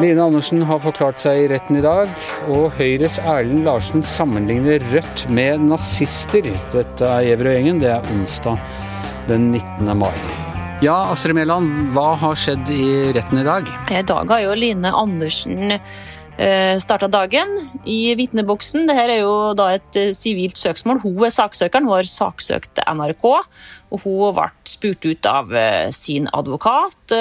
Line Andersen har forklart seg i retten i dag, og Høyres Erlend Larsen sammenligner Rødt med nazister. Dette er Gjevrøy-gjengen. Det er onsdag den 19. mai. Ja, Astrid Mæland, hva har skjedd i retten i dag? I dag har jo Line Andersen starta dagen i vitneboksen. Dette er jo da et eh, sivilt søksmål. Hun er saksøkeren, hun har saksøkt NRK. Og hun ble spurt ut av eh, sin advokat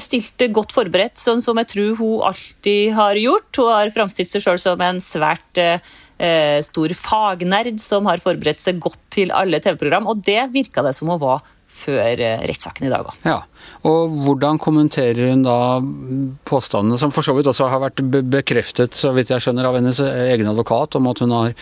stilte godt forberedt, sånn som jeg tror hun alltid har gjort. Hun har framstilt seg sjøl som en svært eh, stor fagnerd som har forberedt seg godt til alle TV-program, og det virka det som hun var før eh, rettssaken i dag òg. Ja. Og hvordan kommenterer hun da påstandene, som for så vidt også har vært bekreftet, så vidt jeg skjønner, av hennes egen advokat, om at hun har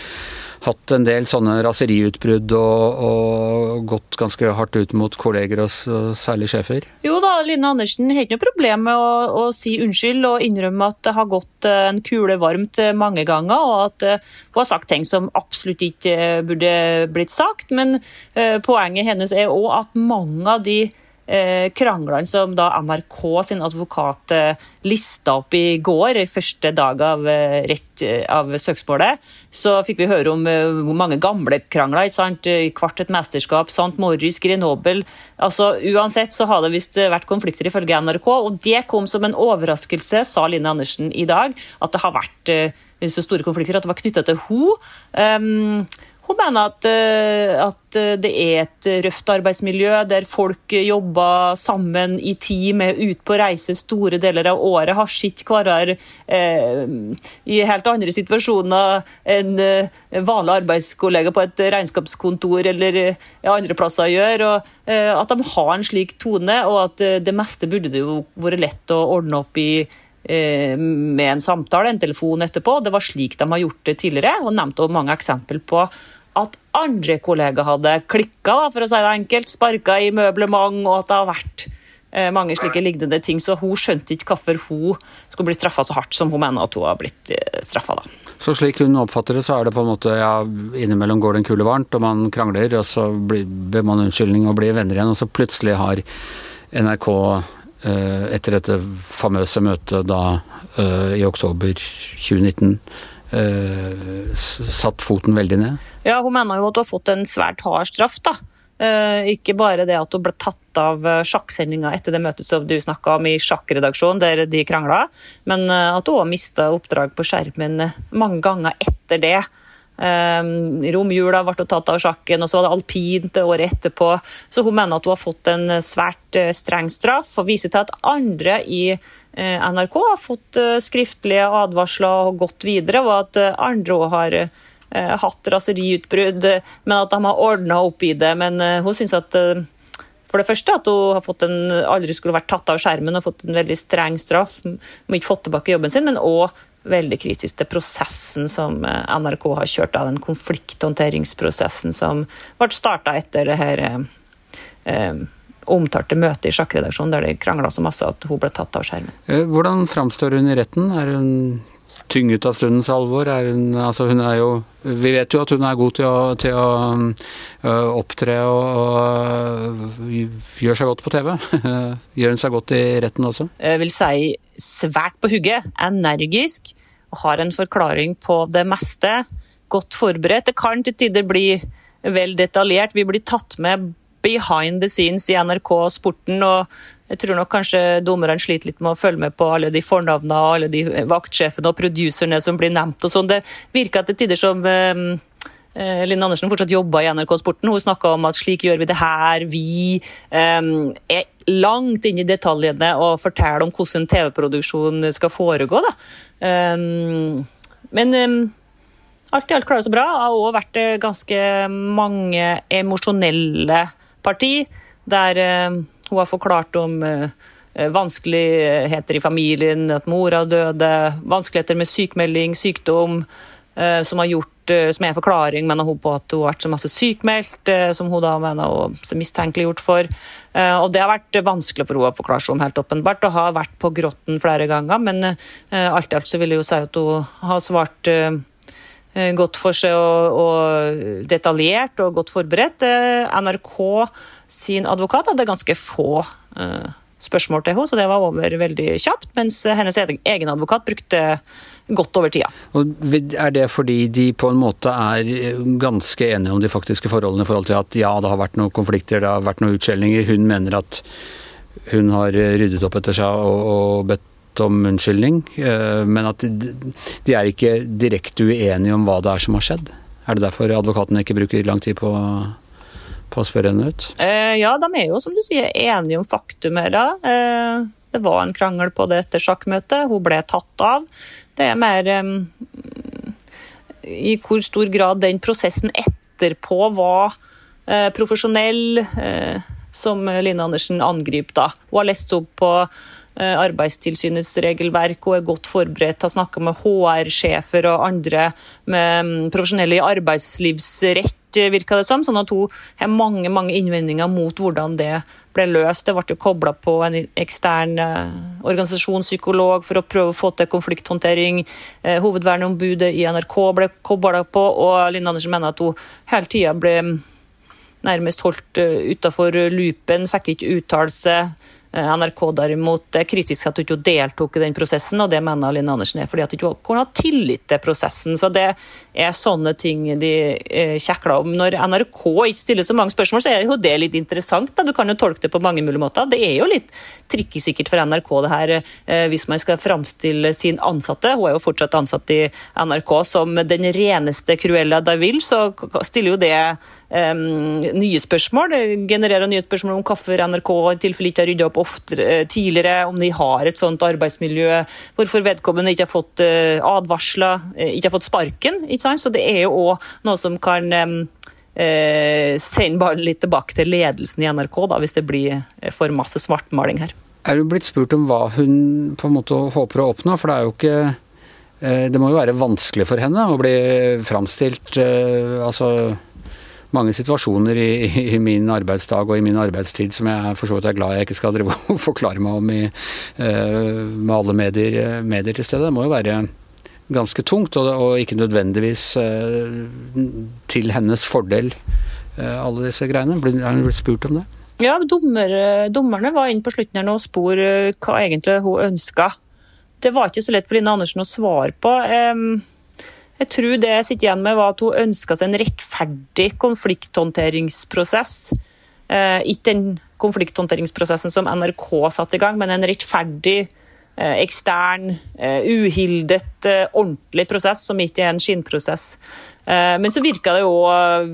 hatt en del sånne raseriutbrudd og, og, gått ganske hardt ut mot kolleger og, og særlig sjefer? Jo da, Line Andersen har ikke noe problem med å, å, si unnskyld og innrømme at det har gått eh, en kule varmt eh, mange ganger, og at uh, hun har sagt ting som absolutt ikke burde blitt sagt. Men uh, poenget hennes er òg at mange av de eh, kranglene som da NRK sin advokat eh, lista opp i går, første dag av, eh, rett, eh, av søksmålet, så fikk vi høre om eh, mange gamle krangler. ikke sant? Kvart et mesterskap, St. Morris, Grenoble. Altså, Uansett så har det visst vært konflikter ifølge NRK, og det kom som en overraskelse, sa Line Andersen i dag, at det har vært eh, så store konflikter at det var knytta til henne. Um, hun mener at, eh, at, eh, det er et røft arbeidsmiljø der folk jobber sammen i team, er ute på reise store deler av året, har sitt hverandre eh, i helt andre situasjoner enn eh, vanlige arbeidskollegaer på et regnskapskontor eller andre plasser gjør. Og, eh, at de har en slik tone, og at det meste burde det jo vært lett å ordne opp i med en samtale, en telefon etterpå. Det var slik de har gjort det tidligere, og nevnte mange eksempel på at andre kollegaer hadde klikka, for å si det enkelt, sparka i møblement, og at det har vært eh, mange slike lignende ting. Så hun skjønte ikke hvorfor hun skulle bli straffa så hardt som hun mener at hun har blitt straffa, da. Så slik hun oppfatter det, så er det på en måte ja, innimellom går det en kule varmt, og man krangler, og så ber man unnskyldning og blir venner igjen, og så plutselig har NRK eh, etter dette famøse møtet da i oktober 2019 satt foten veldig ned? Ja, Hun mener jo at hun har fått en svært hard straff. da. Eh, ikke bare det at hun ble tatt av eh, sjakksendinga etter det møtet som du snakka om i sjakkredaksjonen, der de krangla, men eh, at hun har mista oppdrag på skjermen mange ganger etter det. Um, romjula ble tatt av sjakken, og så var det alpint året etterpå. Så hun mener at hun har fått en svært streng straff, og viser til at andre i NRK har fått skriftlige advarsler og gått videre, og at andre òg har Eh, hatt raseriutbrudd, men at de har ordna opp i det. Men eh, hun syns at eh, for det første at hun har fått en, aldri skulle vært tatt av skjermen og fått en veldig streng straff. Må ikke fått tilbake jobben sin, men òg veldig kritisk til prosessen som NRK har kjørt av den konflikthåndteringsprosessen som ble starta etter det her eh, omtalte møtet i sjakkredaksjonen der de krangla så masse at hun ble tatt av skjermen. Hvordan framstår hun i retten? Er hun tynget av stundens alvor? Er hun, altså hun er jo Vi vet jo at hun er god til å, til å uh, opptre og, og gjør seg godt på TV. gjør hun seg godt i retten også? Jeg vil si svært på hugget. Energisk. Har en forklaring på det meste. Godt forberedt. Det kan til tider bli vel detaljert. Vi blir tatt med behind the scenes i NRK Sporten. og jeg tror nok kanskje dommerne sliter litt med å følge med på alle de fornavnene og alle de vaktsjefene og produserne som blir nevnt. og sånn. Det virker til tider som eh, eh, Linn Andersen fortsatt jobba i NRK Sporten. Hun snakka om at slik gjør vi det her. Vi eh, er langt inn i detaljene og forteller om hvordan TV-produksjon skal foregå. Da. Eh, men eh, alt i alt klarer det så bra. Det har òg vært eh, ganske mange emosjonelle parti der hun har forklart om eh, eh, vanskeligheter i familien, at mora døde, vanskeligheter med sykmelding, sykdom, eh, som har gjort som er en forklaring mener hun på at hun har vært så masse sykmeldt, som hun da mener hun er mistenkeliggjort for. Og Det har vært vanskelig for henne å forklare seg om, helt åpenbart, og har vært på grotten flere ganger. Men alt i alt så vil jeg jo si at hun har svart godt for seg og, og, detaljert og godt forberedt. NRK sin advokat hadde ganske få spørsmål til henne, så det var over veldig kjapt. Mens hennes egen advokat brukte godt over tida. Og er det fordi de på en måte er ganske enige om de faktiske forholdene i forhold til at ja, det har vært noen konflikter, det har vært noen utskjellinger. Hun mener at hun har ryddet opp etter seg og, og bedt om unnskyldning. Eh, men at de, er ikke direkte uenige om hva det er som har skjedd. Er det derfor advokatene ikke bruker lang tid på på å spørre henne ut? Eh, ja, de er jo som du sier enige om faktumet. Eh, det var en krangel på det etter sjakkmøtet. Hun ble tatt av. Det er mer um, i hvor stor grad den prosessen etterpå var uh, profesjonell, som Line Andersen angriper da. Hun har lest opp på Arbeidstilsynets regelverk, og er godt forberedt, har snakka med HR-sjefer og andre med um, profesjonelle i arbeidslivsrett virka det som. Sånn at hun har mange mange innvendinger mot hvordan det ble løst. Det ble jo kobla på en ekstern eh, organisasjonspsykolog for å prøve å få til konflikthåndtering. Eh, hovedverneombudet i NRK ble kobla på, og Linn Andersen mener at hun hele tida ble nærmest holdt utafor loopen, fikk ikke uttalelse. Eh, NRK derimot er kritisk at hun ikke deltok i den prosessen, og det mener Linn Andersen er fordi at hun ikke kunne ha tillit til prosessen. Så det er sånne ting de eh, kjekler om. Når NRK ikke stiller så mange spørsmål, så er jo det litt interessant. Da. Du kan jo tolke det på mange mulige måter. Det er jo litt tricky sikkert for NRK det her, eh, hvis man skal framstille sin ansatte. Hun er jo fortsatt ansatt i NRK som den reneste Cruella da vil, så stiller jo det eh, nye spørsmål. Det genererer nye spørsmål om hvorfor NRK i tilfelle ikke har rydda opp oftere, eh, tidligere, om de har et sånt arbeidsmiljø. Hvorfor vedkommende ikke har fått uh, advarsler, uh, ikke har fått sparken. ikke? Så det er jo òg noe som kan uh, sende ballen litt tilbake til ledelsen i NRK, da, hvis det blir for masse svartmaling her. Er du blitt spurt om hva hun på en måte håper å oppnå? For det er jo ikke Det må jo være vanskelig for henne å bli framstilt altså mange situasjoner i, i, min arbeidsdag og i min arbeidstid som jeg for så vidt er glad jeg ikke skal forklare meg om i, med alle medier, medier, til stede. Det må jo være ganske tungt, og, og ikke nødvendigvis uh, til hennes fordel, uh, alle disse greiene. Har hun blitt spurt om det? Ja, dommer, dommerne var inne på slutten her nå og spor hva egentlig hun ønska. Det var ikke så lett for Line Andersen å svare på. Jeg tror det jeg sitter igjen med, var at hun ønska seg en rettferdig konflikthåndteringsprosess. Eh, ikke den konflikthåndteringsprosessen som NRK satte i gang, men en rettferdig, eh, ekstern, eh, uhildet, eh, ordentlig prosess som ikke er en skinnprosess. Eh, men så virka det jo,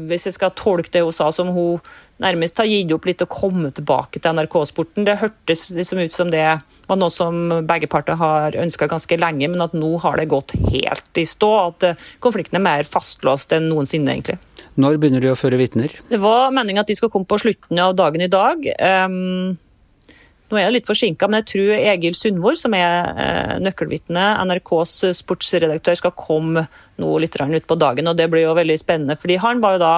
hvis jeg skal tolke det hun sa, som hun nærmest har gitt opp litt å komme tilbake til NRK-sporten. Det hørtes liksom ut som det var noe som begge parter har ønska ganske lenge, men at nå har det gått helt i stå. At eh, konflikten er mer fastlåst enn noensinne, egentlig. Når begynner de å føre vitner? Det var meninga at de skal komme på slutten av dagen i dag. Um, nå er jeg litt forsinka, men jeg tror Egil Sundvor, som er eh, nøkkelvitne, NRKs sportsredaktør, skal komme nå litt ut på dagen. og Det blir jo veldig spennende. fordi Han var jo da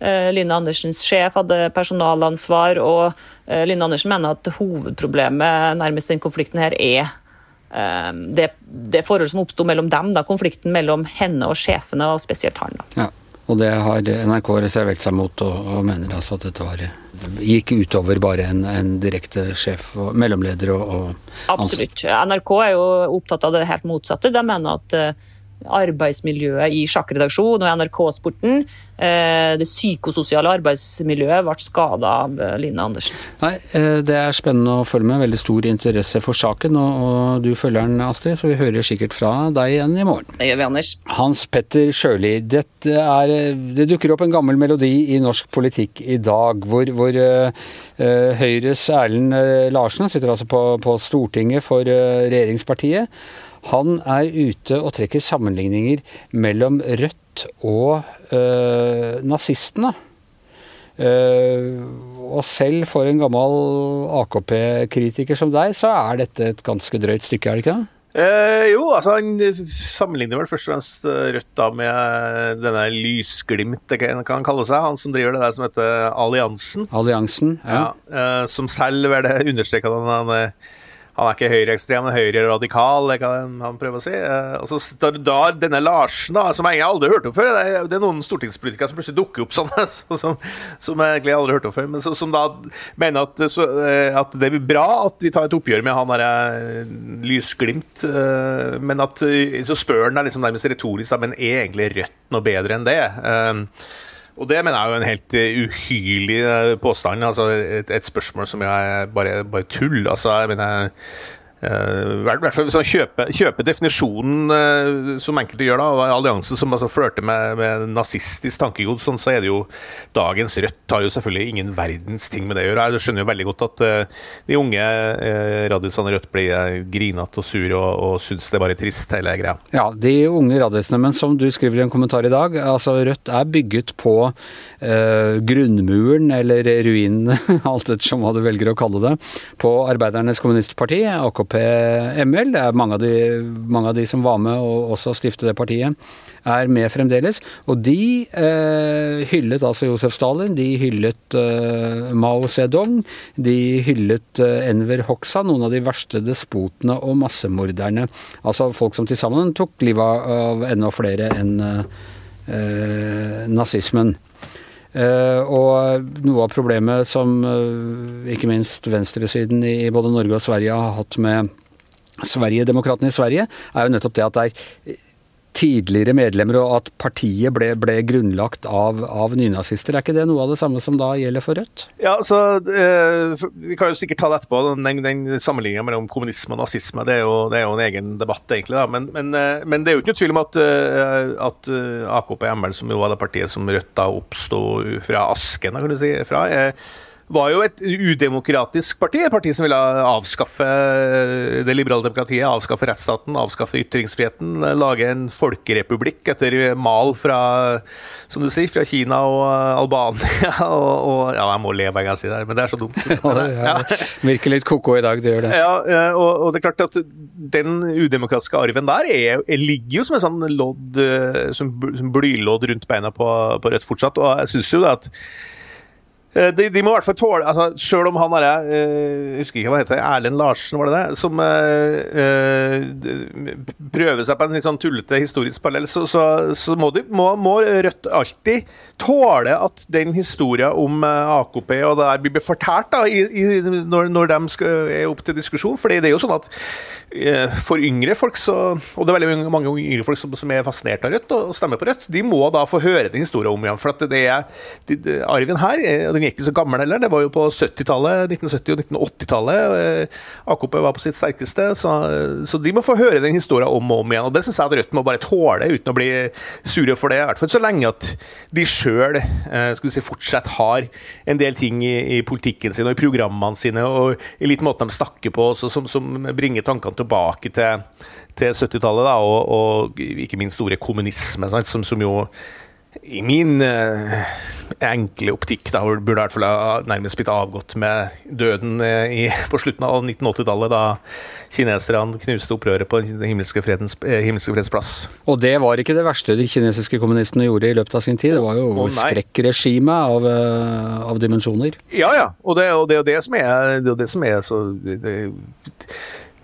eh, Line Andersens sjef, hadde personalansvar. og eh, Line Andersen mener at hovedproblemet nærmest den konflikten her er eh, det, det forholdet som oppsto mellom dem, da, konflikten mellom henne og sjefene, og spesielt han. da. Ja. Og det har NRK reservert seg mot, og, og mener altså at dette var, gikk utover bare en, en direkte sjef, og mellomleder og, og Absolutt. NRK er jo opptatt av det helt motsatte. De mener at uh, arbeidsmiljøet i sjakkredaksjonen og i NRK-sporten. Eh, det psykososiale arbeidsmiljøet ble skada av eh, Line Andersen. Nei, eh, Det er spennende å følge med. Veldig stor interesse for saken. Og, du følger den, Astrid, så vi hører sikkert fra deg igjen i morgen. Det gjør vi, Anders. Hans Petter Sjøli, det, det dukker opp en gammel melodi i norsk politikk i dag, hvor, hvor Høyres Erlend Larsen sitter altså på, på Stortinget for regjeringspartiet. Han er ute og trekker sammenligninger mellom Rødt og øh, nazistene. Uh, og selv for en gammel AKP-kritiker som deg, så er dette et ganske drøyt stykke, er det ikke det? Eh, jo, altså han sammenligner vel først og fremst Rødt da med denne lysglimt, det kan han kalle seg. Han som driver det der som heter Alliansen. Alliansen, ja. ja eh, som selv er det understreka han, han han er ikke høyreekstrem, men høyreradikal, kan han prøve å si. Eh, og så står da denne Larsen, da, som jeg aldri har hørt om før Det er, noen stortingspolitikere som plutselig dukker opp sånn, som, som jeg egentlig aldri har hørt om før, men som da mener at, så, eh, at, det blir bra at vi tar et oppgjør med han derre eh, Lysglimt, men at så spør han liksom nærmest retorisk, da, men er egentlig Rødt noe bedre enn det? Og det mener jeg er jo en helt uhyrlig påstand. altså Et, et spørsmål som er bare, bare tull. altså jeg mener Uh, hvert fall Hvis man kjøper, kjøper definisjonen uh, som enkelte gjør, da, av alliansen som altså flørter med, med nazistisk tankegods, sånn, så er det jo dagens Rødt har jo selvfølgelig ingen verdens ting med det å gjøre. Jeg skjønner jo veldig godt at uh, de unge uh, radiosene Rødt blir grinete og sure og, og syns det er bare trist, hele greia. Ja, de unge radiosene, men som du skriver i en kommentar i dag, altså Rødt er bygget på grunnmuren, eller ruinen, alt ettersom hva du velger å kalle det, på Arbeidernes Kommunistparti, AKP ML. Det er mange av, de, mange av de som var med og også stifte det partiet, er med fremdeles. Og de eh, hyllet altså Josef Stalin, de hyllet eh, Mao Zedong, de hyllet eh, Enver Hoxha, noen av de verste despotene og massemorderne. Altså folk som til sammen tok livet av enda flere enn eh, nazismen. Uh, og noe av problemet som uh, ikke minst venstresiden i både Norge og Sverige har hatt med Sverigedemokraterna i Sverige, er jo nettopp det at det er tidligere medlemmer, og at partiet ble, ble grunnlagt av, av, nynazister. Er ikke det noe av det samme som da gjelder for Rødt? Ja, så eh, Vi kan jo sikkert ta det etterpå, den, den sammenligninga mellom kommunisme og nazisme. Det er, jo, det er jo, en egen debatt, egentlig. da, Men, men, eh, men det er jo ikke noe tvil om at, eh, at eh, AKP ML, som jo var det partiet som Rødt da oppsto fra asken, kan du si, fra, er var jo et udemokratisk parti. Et parti som ville avskaffe det liberale demokratiet, avskaffe rettsstaten, avskaffe ytringsfriheten, lage en folkerepublikk etter mal fra som du sier, fra Kina og Albania. Og, og ja, jeg må le hver gang jeg sier det, men det er så dumt. Ja, det ja. virker litt ko-ko i dag, det gjør det. Ja, og, og, det er klart at den udemokratiske arven der er, ligger jo som en sånn lodd, som, som blylodd rundt beina på, på Rødt fortsatt, og jeg syns jo det at Eh, de, de, må i hvert fall tåle altså, Selv om han er uh, husker ikke hva han heter, Erlend Larsen, var det det? Som uh, uh, prøver seg på en litt sånn tullete historisk parallell, så, så, så må, de, må, må, Rødt alltid tåle at den historien om AKP og det der blir fortalt da, i, i, når, når, de skal, er opp til diskusjon. For det er jo sånn at for yngre folk, så, og det er veldig mange yngre folk som, som er fascinert av Rødt og stemmer på Rødt, de må da få høre den historien om igjen. For at det er, det, arven her er den er ikke så gammel heller. Det var jo på 70-tallet, 1970- og 1980-tallet eh, AKP var på sitt sterkeste. Så, så, de må få høre den historien om og om igjen. Og det syns jeg at Rødt må bare tåle, uten å bli sure for det. I hvert fall så lenge at de sjøl eh, si, fortsatt har en del ting i, i, politikken sin og i programmene sine og i litt måten de snakker på, også, som, som bringer tankene tilbake til, til 70-tallet, og, og, ikke minst ordet kommunisme, sant, som, som jo i min eh, enkle optikk da, burde i hvert fall nærmest blitt avgått med døden eh, i, på slutten av 1980-tallet, da kineserne knuste opprøret på Den himmelske, fredens, eh, himmelske freds plass. Og det var ikke det verste de kinesiske kommunistene gjorde i løpet av sin tid? Det var jo oh, skrekkregime av, av, dimensjoner? Ja, ja. Og det, er jo det som er, det, det som er så det,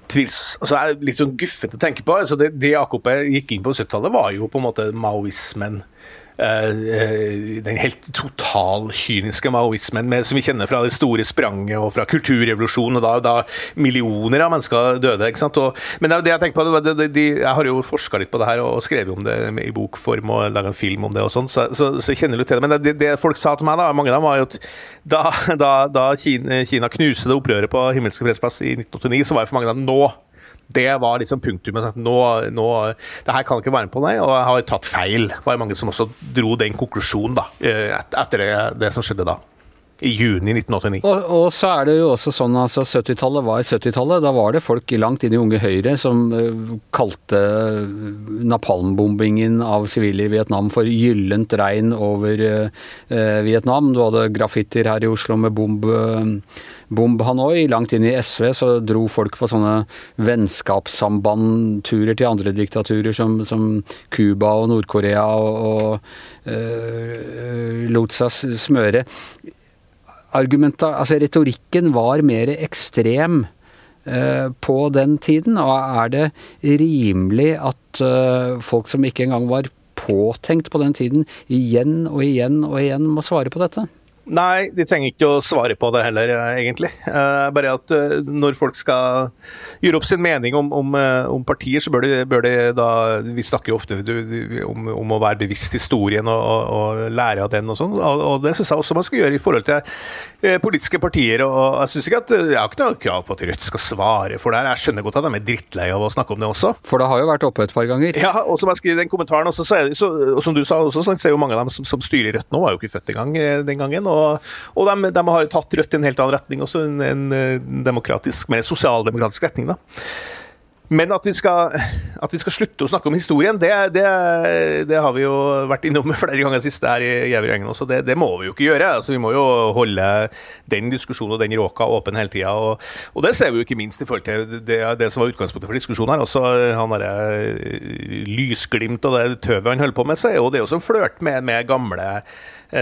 tvils, altså er litt sånn guffete å tenke på. Altså det, det AKP gikk inn på 70-tallet, var jo på en måte maoismen. Eh, eh, den helt totalkyniske maoismen som vi kjenner fra det store spranget og fra kulturrevolusjonen, og da, da millioner av mennesker døde. ikke sant? Og, men det, det jeg tenker på, det, det, de, jeg har jo forska litt på det her og skrevet om det i bokform og laga en film om det, og sånn, så, så, så, kjenner litt til det. Men det, det, folk sa til meg, da, mange av dem var jo at da, da, da Kina, Kina knuste det opprøret på Himmelske fredsplass i 1989, så var det for mange av dem nå det var liksom punktumet. Nå, nå, det her kan ikke være med på, nei, og jeg har tatt feil. Det var mange som også dro den konklusjonen da, eh, etter det, det som skjedde da i juni 1989. Og, og, så er det jo også sånn altså 70-tallet var 70-tallet. Da var det folk langt inn i Unge Høyre som uh, kalte napalmbombingen av sivile i Vietnam for gyllent regn over uh, Vietnam. Du hadde graffitier her i Oslo med bomb, uh, bomb Hanoi. Langt inn i SV så dro folk på sånne vennskapssambandturer til andre diktaturer som, som Cuba og Nord-Korea og, og lot seg smøre altså retorikken var mer ekstrem på den tiden? Og er det rimelig at folk som ikke engang var påtenkt på den tiden, igjen og igjen og igjen må svare på dette? Nei, de trenger ikke å svare på det heller, eh, egentlig. Uh, bare at uh, når folk skal gjøre opp sin mening om, om, uh, om partier, så bør de, bør de, da Vi snakker jo ofte du, om, om, å være bevisst historien og, og, og, lære av den og sånn, og, og, det syns jeg også man skal gjøre i forhold til politiske partier. og Jeg synes ikke at jeg har ikke noe krav på at Rødt skal svare for det her. Jeg skjønner godt at de er drittlei av å snakke om det også. For det har jo vært oppe et par ganger. Ja, og som jeg skriver i den kommentaren også, så er så, og som du sa også, så er jo mange av dem som, som styrer Rødt nå, var jo ikke født engang den gangen. og og, og de, de, har tatt Rødt i en helt annen retning, også en, en demokratisk, mer sosialdemokratisk retning. da. Men at vi, skal, at vi skal, slutte å snakke om historien, det, det, det, har vi jo vært innom flere ganger siste her i Gjævergjengen også. Det, det, må vi jo ikke gjøre. Altså, vi må jo holde den diskusjonen og den råka åpen hele tida. Og, og, det ser vi jo ikke minst i forhold til det, som var utgangspunktet for diskusjonen her. Også han derre eh, lysglimt og det tøvet han holder på med, er jo det også en flørt med, med gamle Eh,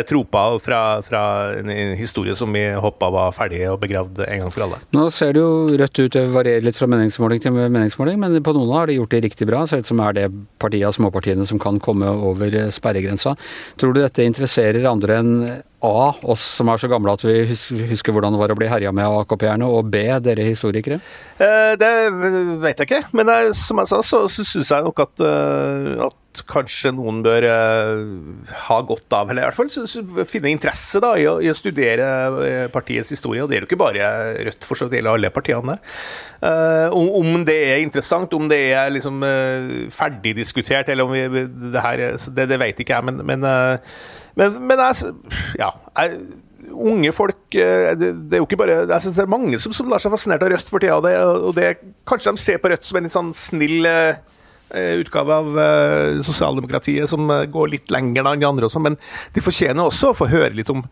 tropa fra, fra, en historie som vi håpa var ferdig og begravd en gang for alle. Nå ser det jo rødt ut, det varierer litt fra meningsmåling til meningsmåling, men på noen har de gjort det riktig bra. Ser ut som er det partiet av småpartiene som kan komme over sperregrensa. Tror du dette interesserer andre enn A, oss som er så gamle at vi husker hvordan det var å bli herja med av AKP-erne, og B, dere historikere? Eh, det vet jeg ikke, men jeg, som jeg sa, så, så syns jeg nok at, uh, kanskje noen bør uh, ha godt av, eller i hvert fall finne interesse da, i, å, i å studere uh, partiets historie. Og det er jo ikke bare Rødt, for så vidt gjelder alle partiene. Uh, om, det er interessant, om det er liksom ferdigdiskutert, eller om vi, det her Det, det vet ikke jeg, men, men, men, men jeg, ja, jeg, unge folk det, det, er jo ikke bare Jeg synes det er mange som, som lar seg fascinert av Rødt for tida. Og det, og det, kanskje de ser på Rødt som en litt sånn snill Eh, utgave av uh, sosialdemokratiet som uh, går litt lenger enn de andre, også, men de fortjener også å få høre litt om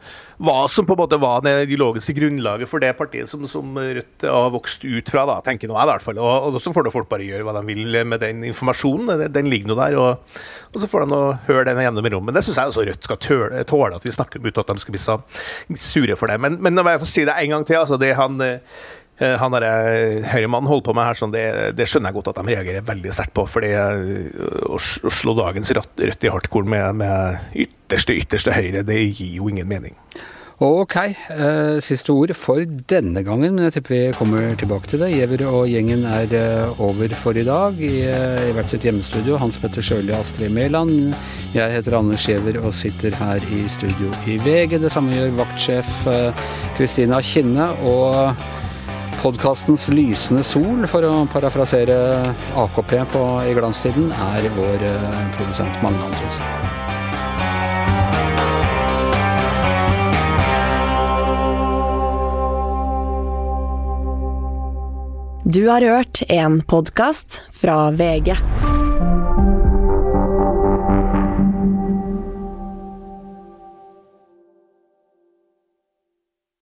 hva som på en måte var det ideologiske grunnlaget for det partiet som, som Rødt har vokst ut fra, da, tenker nå jeg i hvert fall. Og, og, så får folk bare gjøre hva de vil med den informasjonen, den, den ligger nå der. Og, og, så får de høre den gjennom i rommet. Det syns jeg også Rødt skal tåle, tåle at vi snakker om, uten at de skal bli så sure for det. Men, men når jeg får si det en gang til, altså det han Eh, han derre eh, høyremannen holder på med her, sånn, det, det, skjønner jeg godt at de reagerer veldig sterkt på. fordi eh, å, å slå dagens rødt, i hardcore med, med ytterste, ytterste høyre, det gir jo ingen mening. Ok, eh, siste ord for denne gangen, men jeg tipper vi kommer tilbake til det. Giæver og gjengen er eh, over for i dag i, i hvert sitt hjemmestudio. Hans Petter Sjøli og Astrid Mæland. Jeg heter Anders Giæver og sitter her i studio i VG. Det samme gjør vaktsjef Kristina eh, Kinne. og Podkastens lysende sol, for å parafrasere AKP på, i glanstiden, er vår eh, produsent Magne Antonsen. Du har hørt en podkast fra VG.